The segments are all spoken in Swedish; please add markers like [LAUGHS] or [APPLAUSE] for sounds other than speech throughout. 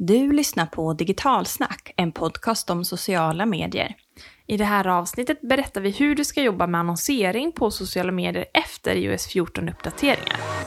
Du lyssnar på Digitalsnack, en podcast om sociala medier. I det här avsnittet berättar vi hur du ska jobba med annonsering på sociala medier efter iOS 14-uppdateringar.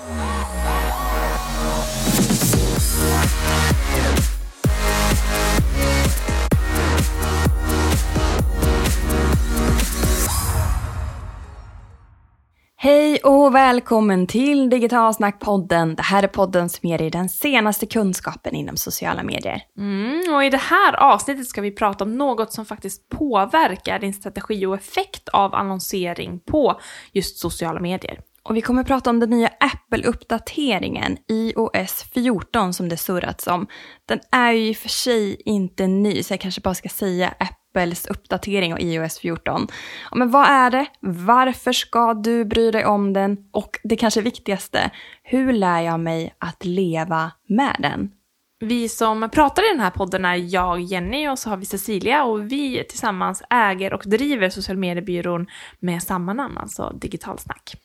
Och välkommen till Digitalsnack-podden. Det här är podden som ger dig den senaste kunskapen inom sociala medier. Mm, och i det här avsnittet ska vi prata om något som faktiskt påverkar din strategi och effekt av annonsering på just sociala medier. Och vi kommer prata om den nya Apple-uppdateringen, iOS 14 som det surrats om. Den är ju i och för sig inte ny, så jag kanske bara ska säga Apples uppdatering av iOS 14. Ja, men vad är det? Varför ska du bry dig om den? Och det kanske viktigaste, hur lär jag mig att leva med den? Vi som pratar i den här podden är jag, Jenny och så har vi Cecilia och vi tillsammans äger och driver social mediebyrån med samma namn, alltså Digitalsnack.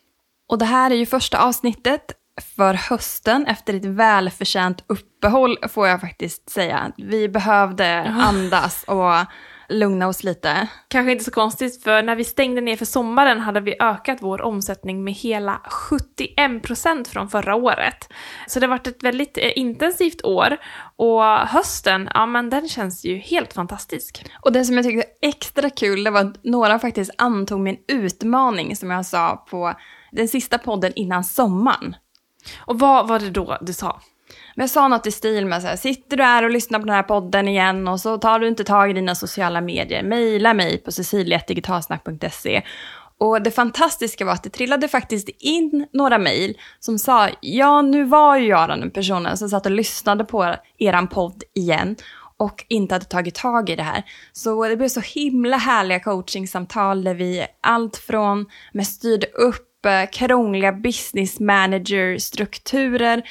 Och det här är ju första avsnittet för hösten efter ett välförtjänt uppehåll får jag faktiskt säga. Vi behövde andas och lugna oss lite. Kanske inte så konstigt, för när vi stängde ner för sommaren hade vi ökat vår omsättning med hela 71% från förra året. Så det har varit ett väldigt eh, intensivt år och hösten, ja men den känns ju helt fantastisk. Och det som jag tyckte var extra kul, det var att några faktiskt antog min utmaning som jag sa på den sista podden innan sommaren. Och vad var det då du sa? Men jag sa något i stil med så här, sitter du här och lyssnar på den här podden igen och så tar du inte tag i dina sociala medier, mejla mig på cecilia.digitalsnack.se. Och det fantastiska var att det trillade faktiskt in några mejl som sa, ja nu var ju jag den personen som satt och lyssnade på eran podd igen och inte hade tagit tag i det här. Så det blev så himla härliga coachingsamtal där vi allt från med styrde upp eh, krångliga business manager-strukturer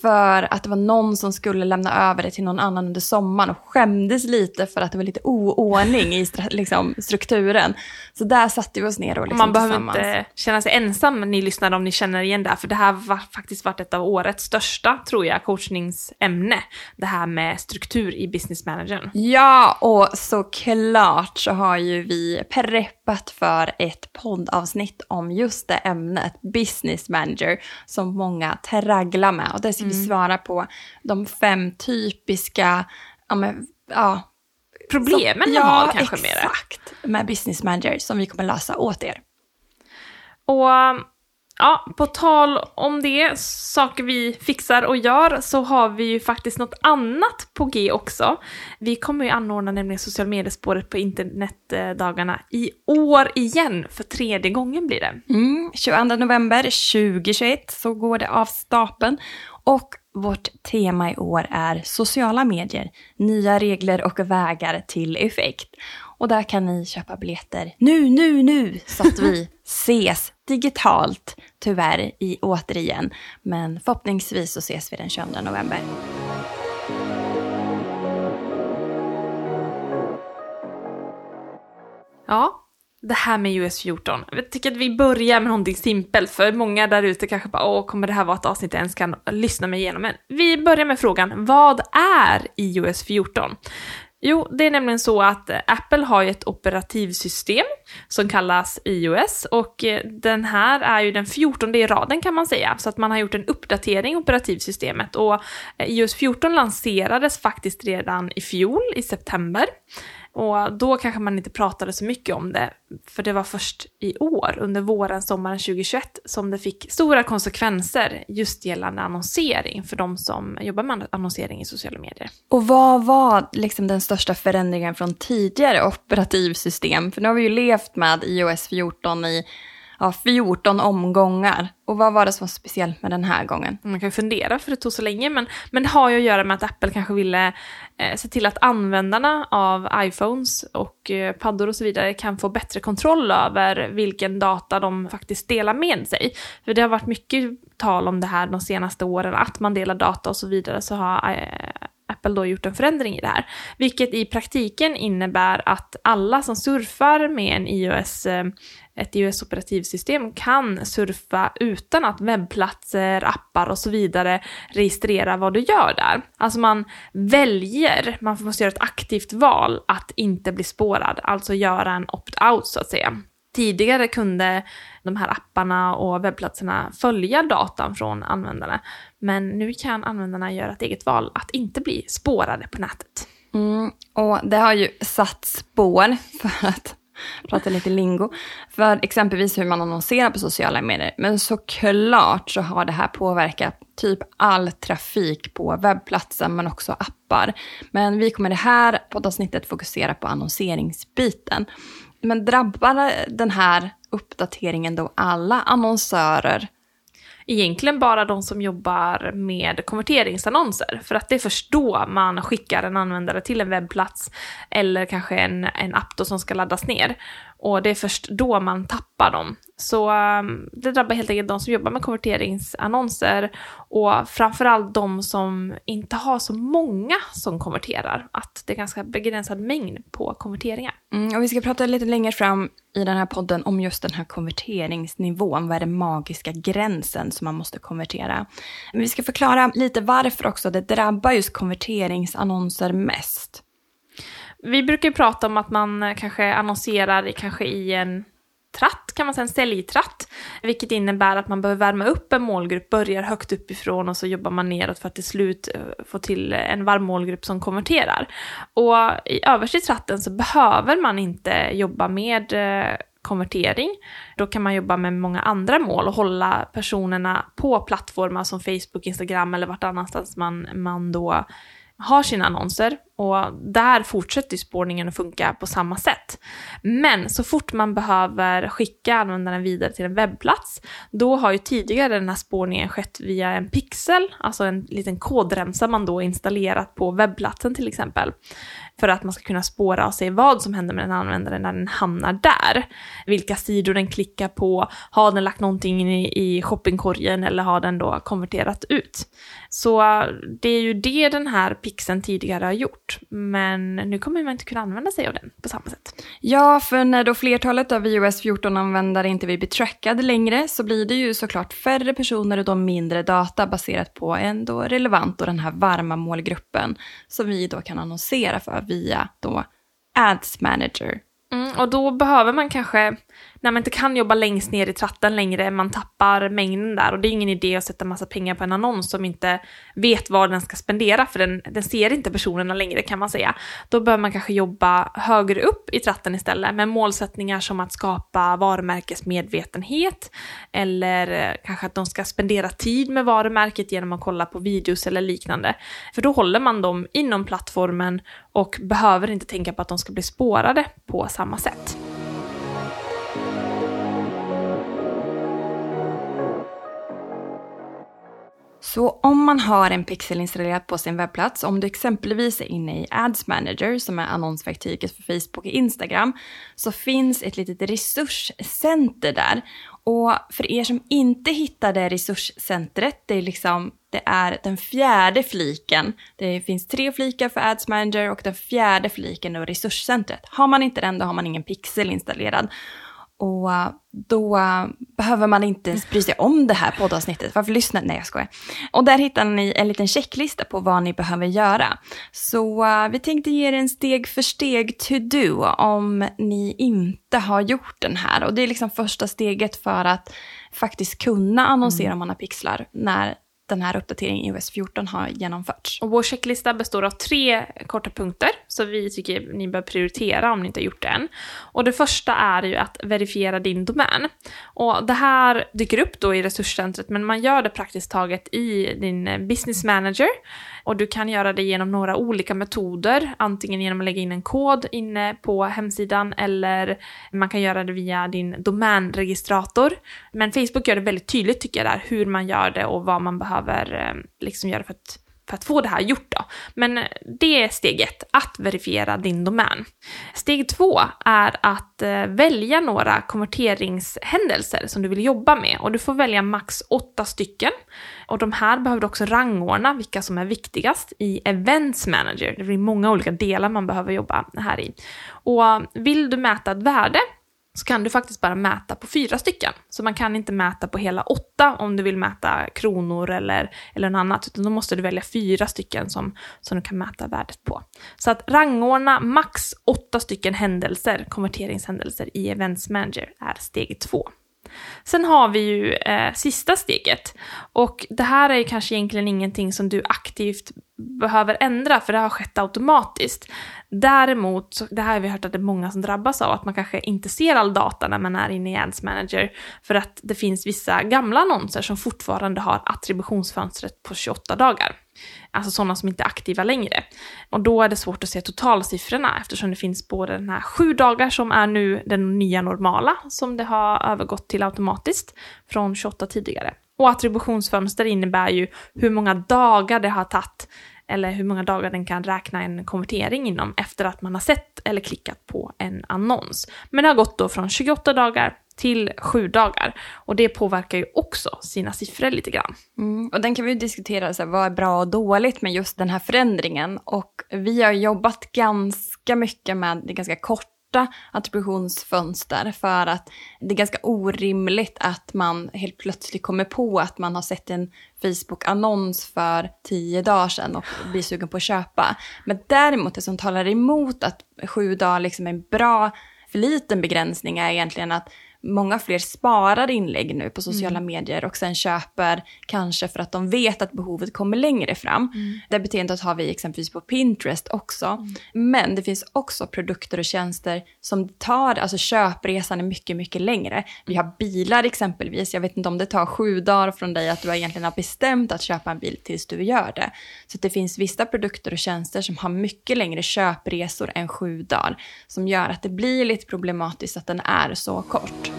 för att det var någon som skulle lämna över det till någon annan under sommaren och skämdes lite för att det var lite oordning i liksom, strukturen. Så där satte vi oss ner och liksom Man behöver inte känna sig ensam ni lyssnare om ni känner igen det här, för det här har faktiskt varit ett av årets största, tror jag, coachningsämne. Det här med struktur i business managern. Ja, och såklart så har ju vi preppat för ett poddavsnitt om just det ämnet, business manager, som många tragglar med. Och det ska vi mm. svara på de fem typiska, ja, men, ja problemen som, man har kanske med det. Exakt. Med business manager som vi kommer lösa åt er. Och ja, på tal om det, saker vi fixar och gör, så har vi ju faktiskt något annat på G också. Vi kommer ju anordna nämligen social mediespåret på internetdagarna i år igen, för tredje gången blir det. Mm, 22 november 2021 så går det av stapeln. Och vårt tema i år är sociala medier, nya regler och vägar till effekt. Och där kan ni köpa biljetter nu, nu, nu så att vi [LAUGHS] ses digitalt, tyvärr, i återigen. Men förhoppningsvis så ses vi den 22 november. Ja, det här med US 14. Jag tycker att vi börjar med någonting simpelt, för många där ute kanske bara åh, kommer det här vara ett avsnitt jag ens kan lyssna mig igenom? Men vi börjar med frågan, vad är iOS 14? Jo, det är nämligen så att eh, Apple har ju ett operativsystem som kallas iOS och eh, den här är ju den 14 i raden kan man säga, så att man har gjort en uppdatering i operativsystemet och eh, iOS 14 lanserades faktiskt redan i fjol, i september. Och då kanske man inte pratade så mycket om det, för det var först i år, under våren, sommaren 2021, som det fick stora konsekvenser just gällande annonsering för de som jobbar med annonsering i sociala medier. Och vad var liksom den största förändringen från tidigare operativsystem? För nu har vi ju levt med iOS 14 i ja, 14 omgångar. Och vad var det som var speciellt med den här gången? Man kan ju fundera för det tog så länge, men, men det har ju att göra med att Apple kanske ville eh, se till att användarna av iPhones och eh, paddor och så vidare kan få bättre kontroll över vilken data de faktiskt delar med sig. För det har varit mycket tal om det här de senaste åren, att man delar data och så vidare, så har eh, Apple då gjort en förändring i det här. Vilket i praktiken innebär att alla som surfar med en iOS, eh, ett iOS-operativsystem kan surfa utan att webbplatser, appar och så vidare registrerar vad du gör där. Alltså man väljer, man måste göra ett aktivt val att inte bli spårad, alltså göra en opt-out så att säga. Tidigare kunde de här apparna och webbplatserna följa datan från användarna. Men nu kan användarna göra ett eget val att inte bli spårade på nätet. Mm, och det har ju satt spår, för att prata lite lingo, för exempelvis hur man annonserar på sociala medier. Men såklart så har det här påverkat typ all trafik på webbplatsen, men också appar. Men vi kommer i det här poddavsnittet fokusera på annonseringsbiten. Men drabbar den här uppdateringen då alla annonsörer? Egentligen bara de som jobbar med konverteringsannonser, för att det är först då man skickar en användare till en webbplats eller kanske en, en app då som ska laddas ner. Och det är först då man tappar dem. Så um, det drabbar helt enkelt de som jobbar med konverteringsannonser och framförallt de som inte har så många som konverterar. Att det är ganska begränsad mängd på konverteringar. Mm, och vi ska prata lite längre fram i den här podden om just den här konverteringsnivån. Vad är den magiska gränsen som man måste konvertera? Men vi ska förklara lite varför också det drabbar just konverteringsannonser mest. Vi brukar ju prata om att man kanske annonserar kanske i en tratt, kan man säga, en säljtratt. Vilket innebär att man behöver värma upp en målgrupp, börjar högt uppifrån och så jobbar man neråt för att till slut eh, få till en varm målgrupp som konverterar. Och i överst tratten så behöver man inte jobba med eh, konvertering. Då kan man jobba med många andra mål och hålla personerna på plattformar som Facebook, Instagram eller vart annanstans man, man då har sina annonser och där fortsätter spårningen att funka på samma sätt. Men så fort man behöver skicka användaren vidare till en webbplats, då har ju tidigare den här spårningen skett via en pixel, alltså en liten kodremsa man då installerat på webbplatsen till exempel. För att man ska kunna spåra och se vad som händer med den användaren när den hamnar där. Vilka sidor den klickar på, har den lagt någonting i shoppingkorgen eller har den då konverterat ut? Så det är ju det den här pixeln tidigare har gjort. Men nu kommer man inte kunna använda sig av den på samma sätt. Ja, för när då flertalet av iOS 14-användare inte vill bli trackade längre så blir det ju såklart färre personer och då mindre data baserat på en då relevant och den här varma målgruppen som vi då kan annonsera för via då Ads Manager. Mm, och då behöver man kanske när man inte kan jobba längst ner i tratten längre, man tappar mängden där och det är ingen idé att sätta massa pengar på en annons som inte vet vad den ska spendera för den, den ser inte personerna längre kan man säga. Då bör man kanske jobba högre upp i tratten istället med målsättningar som att skapa varumärkesmedvetenhet eller eh, kanske att de ska spendera tid med varumärket genom att kolla på videos eller liknande. För då håller man dem inom plattformen och behöver inte tänka på att de ska bli spårade på samma sätt. Så om man har en pixel installerad på sin webbplats, om du exempelvis är inne i Ads Manager som är annonsverktyget för Facebook och Instagram, så finns ett litet resurscenter där. Och för er som inte hittar det resurscentret, det är liksom det är den fjärde fliken. Det finns tre flikar för Ads Manager och den fjärde fliken är resurscentret. Har man inte den, då har man ingen pixel installerad. Och eh, då eh, behöver man inte ens bry sig om det här poddavsnittet. Varför lyssna? Nej, jag skojar. Och där hittar ni en liten checklista på vad ni behöver göra. Så uh, vi tänkte ge er en steg för steg to-do om ni inte har gjort den här. Och det är liksom första steget för att faktiskt kunna annonsera mm. om man har pixlar när den här uppdateringen i OS14 har genomförts. Och vår checklista består av tre korta punkter, som vi tycker ni bör prioritera om ni inte har gjort det än. Och det första är ju att verifiera din domän. Och det här dyker upp då i resurscentret, men man gör det praktiskt taget i din business manager. Och du kan göra det genom några olika metoder, antingen genom att lägga in en kod inne på hemsidan eller man kan göra det via din domänregistrator. Men Facebook gör det väldigt tydligt tycker jag där, hur man gör det och vad man behöver behöver eh, liksom göra för att för att få det här gjort då. Men eh, det är steg ett, att verifiera din domän. Steg två är att eh, välja några konverteringshändelser som du vill jobba med och du får välja max åtta stycken. Och de här behöver du också rangordna vilka som är viktigast i Events Manager. Det blir många olika delar man behöver jobba här i. Och vill du mäta ett värde så kan du faktiskt bara mäta på fyra stycken. Så man kan inte mäta på hela åtta om du vill mäta kronor eller, eller något annat, utan då måste du välja fyra stycken som, som du kan mäta värdet på. Så att rangordna max åtta stycken händelser, konverteringshändelser i Events Manager är steg två. Sen har vi ju eh, sista steget. Och det här är ju kanske egentligen ingenting som du aktivt behöver ändra, för det har skett automatiskt. Däremot, det här har vi hört att det är många som drabbas av, att man kanske inte ser all data när man är inne i Ads Manager, för att det finns vissa gamla annonser som fortfarande har attributionsfönstret på 28 dagar. Alltså sådana som inte är aktiva längre. Och då är det svårt att se totalsiffrorna eftersom det finns både den här sju dagar som är nu den nya normala, som det har övergått till automatiskt från 28 tidigare. Och attributionsfönster innebär ju hur många dagar det har tagit eller hur många dagar den kan räkna en konvertering inom efter att man har sett eller klickat på en annons. Men det har gått då från 28 dagar till 7 dagar och det påverkar ju också sina siffror lite grann. Mm, och den kan vi ju diskutera, så här, vad är bra och dåligt med just den här förändringen? Och vi har jobbat ganska mycket med det ganska kort korta attributionsfönster för att det är ganska orimligt att man helt plötsligt kommer på att man har sett en Facebook-annons för tio dagar sedan och blir sugen på att köpa. Men däremot det som talar emot att sju dagar liksom är en bra, för liten begränsning är egentligen att många fler sparar inlägg nu på sociala mm. medier och sen köper kanske för att de vet att behovet kommer längre fram. Mm. Det beteendet har vi exempelvis på Pinterest också. Mm. Men det finns också produkter och tjänster som tar, alltså köpresan är mycket, mycket längre. Vi har bilar exempelvis, jag vet inte om det tar sju dagar från dig att du egentligen har bestämt att köpa en bil tills du gör det. Så det finns vissa produkter och tjänster som har mycket längre köpresor än sju dagar, som gör att det blir lite problematiskt att den är så kort.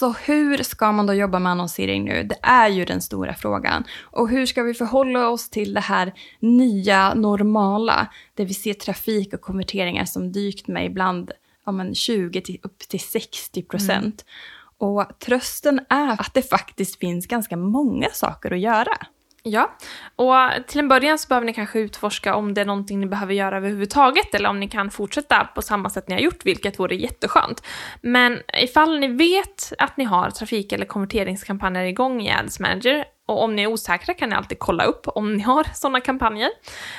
Så hur ska man då jobba med annonsering nu? Det är ju den stora frågan. Och hur ska vi förhålla oss till det här nya normala, där vi ser trafik och konverteringar som dykt med ibland ja, men 20 till, upp till 60 procent. Mm. Och trösten är att det faktiskt finns ganska många saker att göra. Ja, och till en början så behöver ni kanske utforska om det är någonting ni behöver göra överhuvudtaget eller om ni kan fortsätta på samma sätt ni har gjort, vilket vore jätteskönt. Men ifall ni vet att ni har trafik eller konverteringskampanjer igång i Ads Manager och om ni är osäkra kan ni alltid kolla upp om ni har [LAUGHS] sådana kampanjer.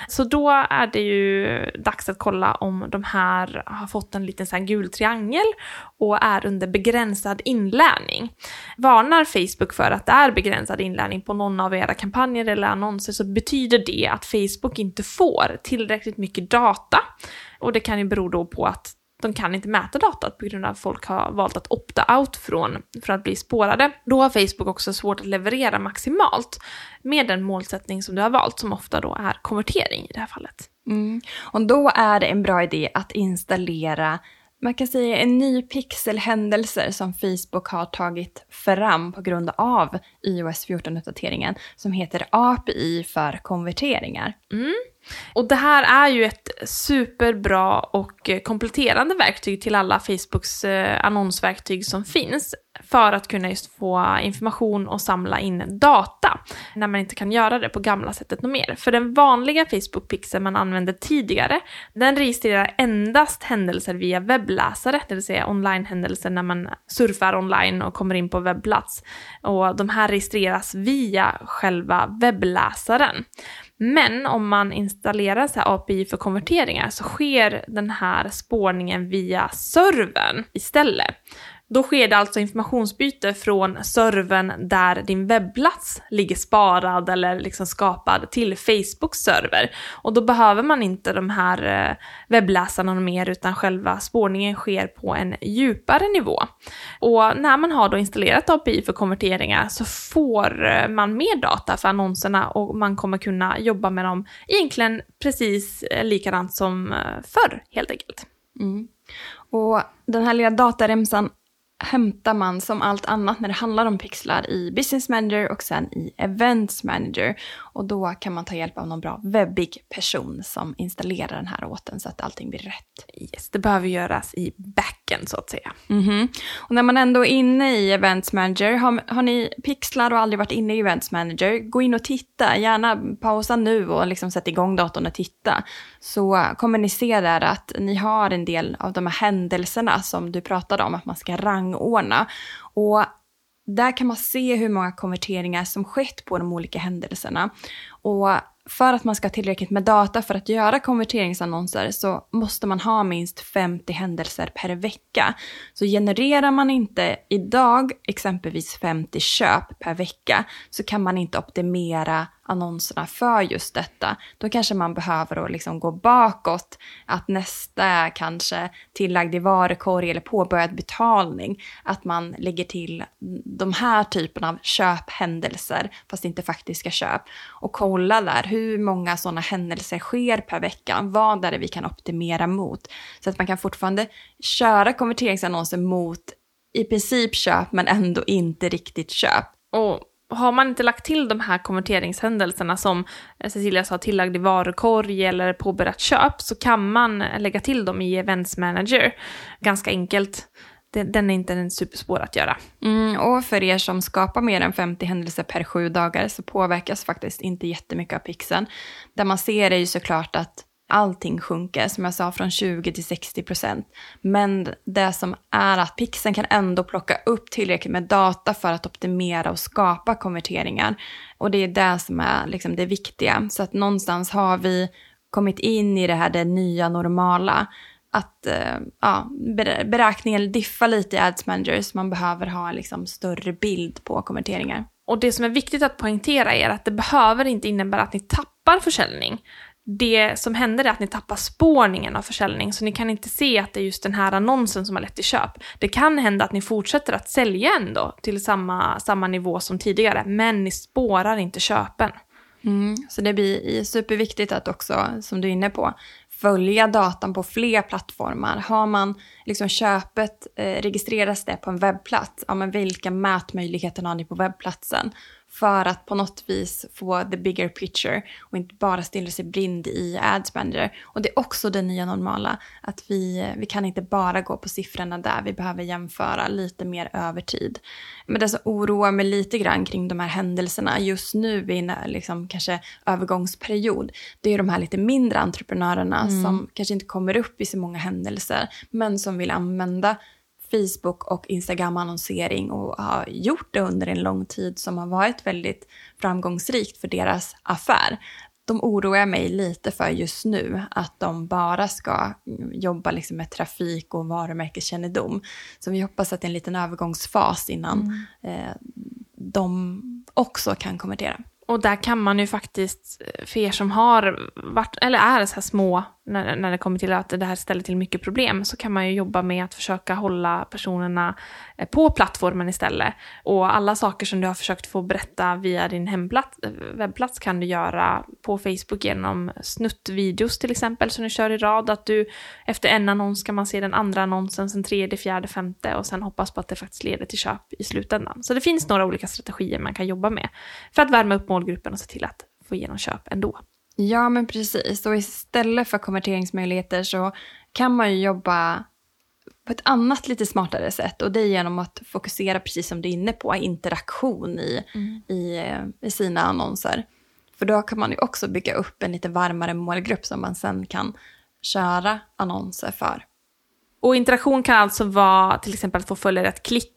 Så då är det ju dags att kolla om de här har fått en liten sån gul triangel och är under begränsad inlärning. Varnar Facebook för att det är begränsad inlärning på någon av era kampanjer eller annonser så betyder det att Facebook inte får tillräckligt mycket data. Och det kan ju bero då på att de kan inte mäta datat på grund av att folk har valt att opta out från för att bli spårade. Då har Facebook också svårt att leverera maximalt med den målsättning som du har valt, som ofta då är konvertering i det här fallet. Mm. Och då är det en bra idé att installera man kan säga en ny pixelhändelse som Facebook har tagit fram på grund av iOS 14-uppdateringen som heter API för konverteringar. Mm. Och det här är ju ett superbra och kompletterande verktyg till alla Facebooks eh, annonsverktyg som finns för att kunna just få information och samla in data när man inte kan göra det på gamla sättet något mer. För den vanliga Facebook Pixel man använde tidigare, den registrerar endast händelser via webbläsare, det vill säga online-händelser när man surfar online och kommer in på webbplats. Och de här registreras via själva webbläsaren. Men om man installerar så API för konverteringar så sker den här spårningen via servern istället. Då sker det alltså informationsbyte från servern där din webbplats ligger sparad eller liksom skapad till Facebooks server. Och då behöver man inte de här eh, webbläsarna mer utan själva spårningen sker på en djupare nivå. Och när man har då installerat API för konverteringar så får eh, man mer data för annonserna och man kommer kunna jobba med dem egentligen precis eh, likadant som förr helt enkelt. Mm. Och den här lilla dataremsan hämtar man som allt annat när det handlar om pixlar i Business Manager och sen i Events Manager. Och då kan man ta hjälp av någon bra webbig person som installerar den här åt en så att allting blir rätt. Yes, det behöver göras i backen så att säga. Mhm. Och när man ändå är inne i Events Manager, har, har ni pixlar och aldrig varit inne i Events Manager, gå in och titta. Gärna pausa nu och liksom sätt igång datorn och titta. Så kommer ni se där att ni har en del av de här händelserna som du pratade om, att man ska rangordna. Och där kan man se hur många konverteringar som skett på de olika händelserna. Och för att man ska ha tillräckligt med data för att göra konverteringsannonser så måste man ha minst 50 händelser per vecka. Så genererar man inte idag exempelvis 50 köp per vecka så kan man inte optimera annonserna för just detta. Då kanske man behöver då liksom gå bakåt, att nästa är kanske tillagd i varukorg eller påbörjad betalning. Att man lägger till de här typerna av köphändelser, fast inte faktiska köp. Och kolla där, hur många sådana händelser sker per vecka? Vad är det vi kan optimera mot? Så att man kan fortfarande köra konverteringsannonser mot i princip köp, men ändå inte riktigt köp. Och har man inte lagt till de här konverteringshändelserna som eh, Cecilia sa, tillagd i varukorg eller påbörjat köp, så kan man lägga till dem i Events Manager. Ganska enkelt. Den är inte en superspår att göra. Mm, och för er som skapar mer än 50 händelser per sju dagar så påverkas faktiskt inte jättemycket av pixeln. Det man ser är ju såklart att allting sjunker, som jag sa, från 20 till 60 procent. Men det som är att pixeln kan ändå plocka upp tillräckligt med data för att optimera och skapa konverteringar. Och det är det som är liksom det viktiga. Så att någonstans har vi kommit in i det här det nya normala. Att eh, ja, beräkningen diffar lite i Ads Manager så man behöver ha liksom större bild på konverteringar. Och det som är viktigt att poängtera är att det behöver inte innebära att ni tappar försäljning det som händer är att ni tappar spårningen av försäljning, så ni kan inte se att det är just den här annonsen som har lett till köp. Det kan hända att ni fortsätter att sälja ändå till samma, samma nivå som tidigare, men ni spårar inte köpen. Mm, så det blir superviktigt att också, som du är inne på, följa datan på fler plattformar. Har man liksom köpet, eh, registreras det på en webbplats, ja men vilka mätmöjligheter har ni på webbplatsen? För att på något vis få the bigger picture och inte bara stirra sig blind i Ads Manager. Och det är också det nya normala, att vi, vi kan inte bara gå på siffrorna där, vi behöver jämföra lite mer över tid. Men det som oroar mig lite grann kring de här händelserna just nu i en liksom, kanske övergångsperiod, det är de här lite mindre entreprenörerna mm. som kanske inte kommer upp i så många händelser, men som vill använda Facebook och Instagram-annonsering och har gjort det under en lång tid som har varit väldigt framgångsrikt för deras affär. De oroar mig lite för just nu, att de bara ska jobba liksom med trafik och varumärkeskännedom. Så vi hoppas att det är en liten övergångsfas innan mm. eh, de också kan konvertera. Och där kan man ju faktiskt, för er som har varit, eller är så här små när, när det kommer till att det här ställer till mycket problem, så kan man ju jobba med att försöka hålla personerna eh, på plattformen istället. Och alla saker som du har försökt få berätta via din hemplats, eh, webbplats kan du göra på Facebook genom snuttvideos till exempel, som du kör i rad. Att du efter en annons kan man se den andra annonsen, sen tredje, fjärde, femte och sen hoppas på att det faktiskt leder till köp i slutändan. Så det finns några olika strategier man kan jobba med för att värma upp målgruppen och se till att få igenom köp ändå. Ja, men precis. Och istället för konverteringsmöjligheter så kan man ju jobba på ett annat lite smartare sätt och det är genom att fokusera, precis som du är inne på, interaktion i, mm. i, i sina annonser. För då kan man ju också bygga upp en lite varmare målgrupp som man sen kan köra annonser för. Och interaktion kan alltså vara till exempel att få följare att klicka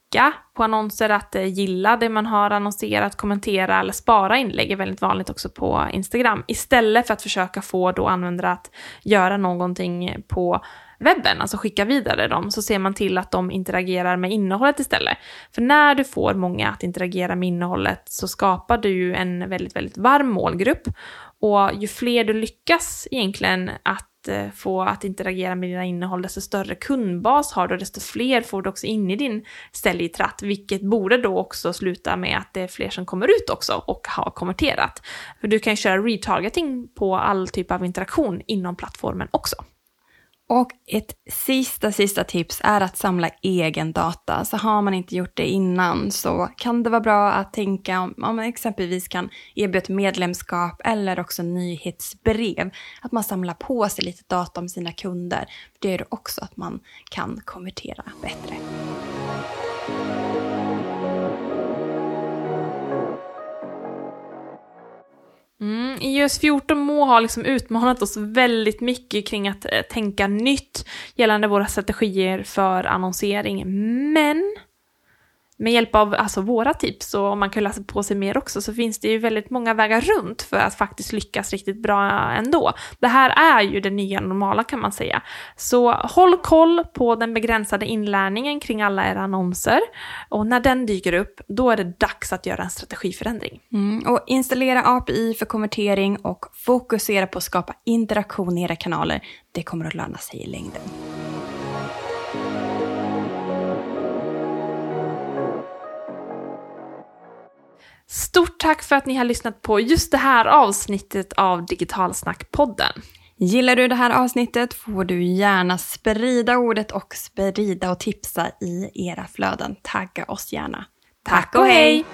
på annonser, att eh, gilla det man har annonserat, kommentera eller spara inlägg är väldigt vanligt också på Instagram. Istället för att försöka få då användare att göra någonting på webben, alltså skicka vidare dem, så ser man till att de interagerar med innehållet istället. För när du får många att interagera med innehållet så skapar du ju en väldigt, väldigt varm målgrupp. Och ju fler du lyckas egentligen att Eh, få att interagera med dina innehåll, desto större kundbas har du, desto fler får du också in i din säljtratt, vilket borde då också sluta med att det är fler som kommer ut också och har konverterat. För du kan ju köra retargeting på all typ av interaktion inom plattformen också. Och ett sista, sista tips är att samla egen data. Så har man inte gjort det innan så kan det vara bra att tänka om, om man exempelvis kan erbjuda ett medlemskap eller också nyhetsbrev. Att man samlar på sig lite data om sina kunder. Det gör också att man kan konvertera bättre. Mm, iOS 14 må ha liksom utmanat oss väldigt mycket kring att eh, tänka nytt gällande våra strategier för annonsering, men med hjälp av alltså, våra tips och om man kan läsa på sig mer också så finns det ju väldigt många vägar runt för att faktiskt lyckas riktigt bra ändå. Det här är ju det nya normala kan man säga. Så håll koll på den begränsade inlärningen kring alla era annonser och när den dyker upp då är det dags att göra en strategiförändring. Mm, och installera API för konvertering och fokusera på att skapa interaktion i era kanaler. Det kommer att löna sig i längden. Stort tack för att ni har lyssnat på just det här avsnittet av Digitalsnackpodden. Gillar du det här avsnittet får du gärna sprida ordet och sprida och tipsa i era flöden. Tagga oss gärna. Tack och hej!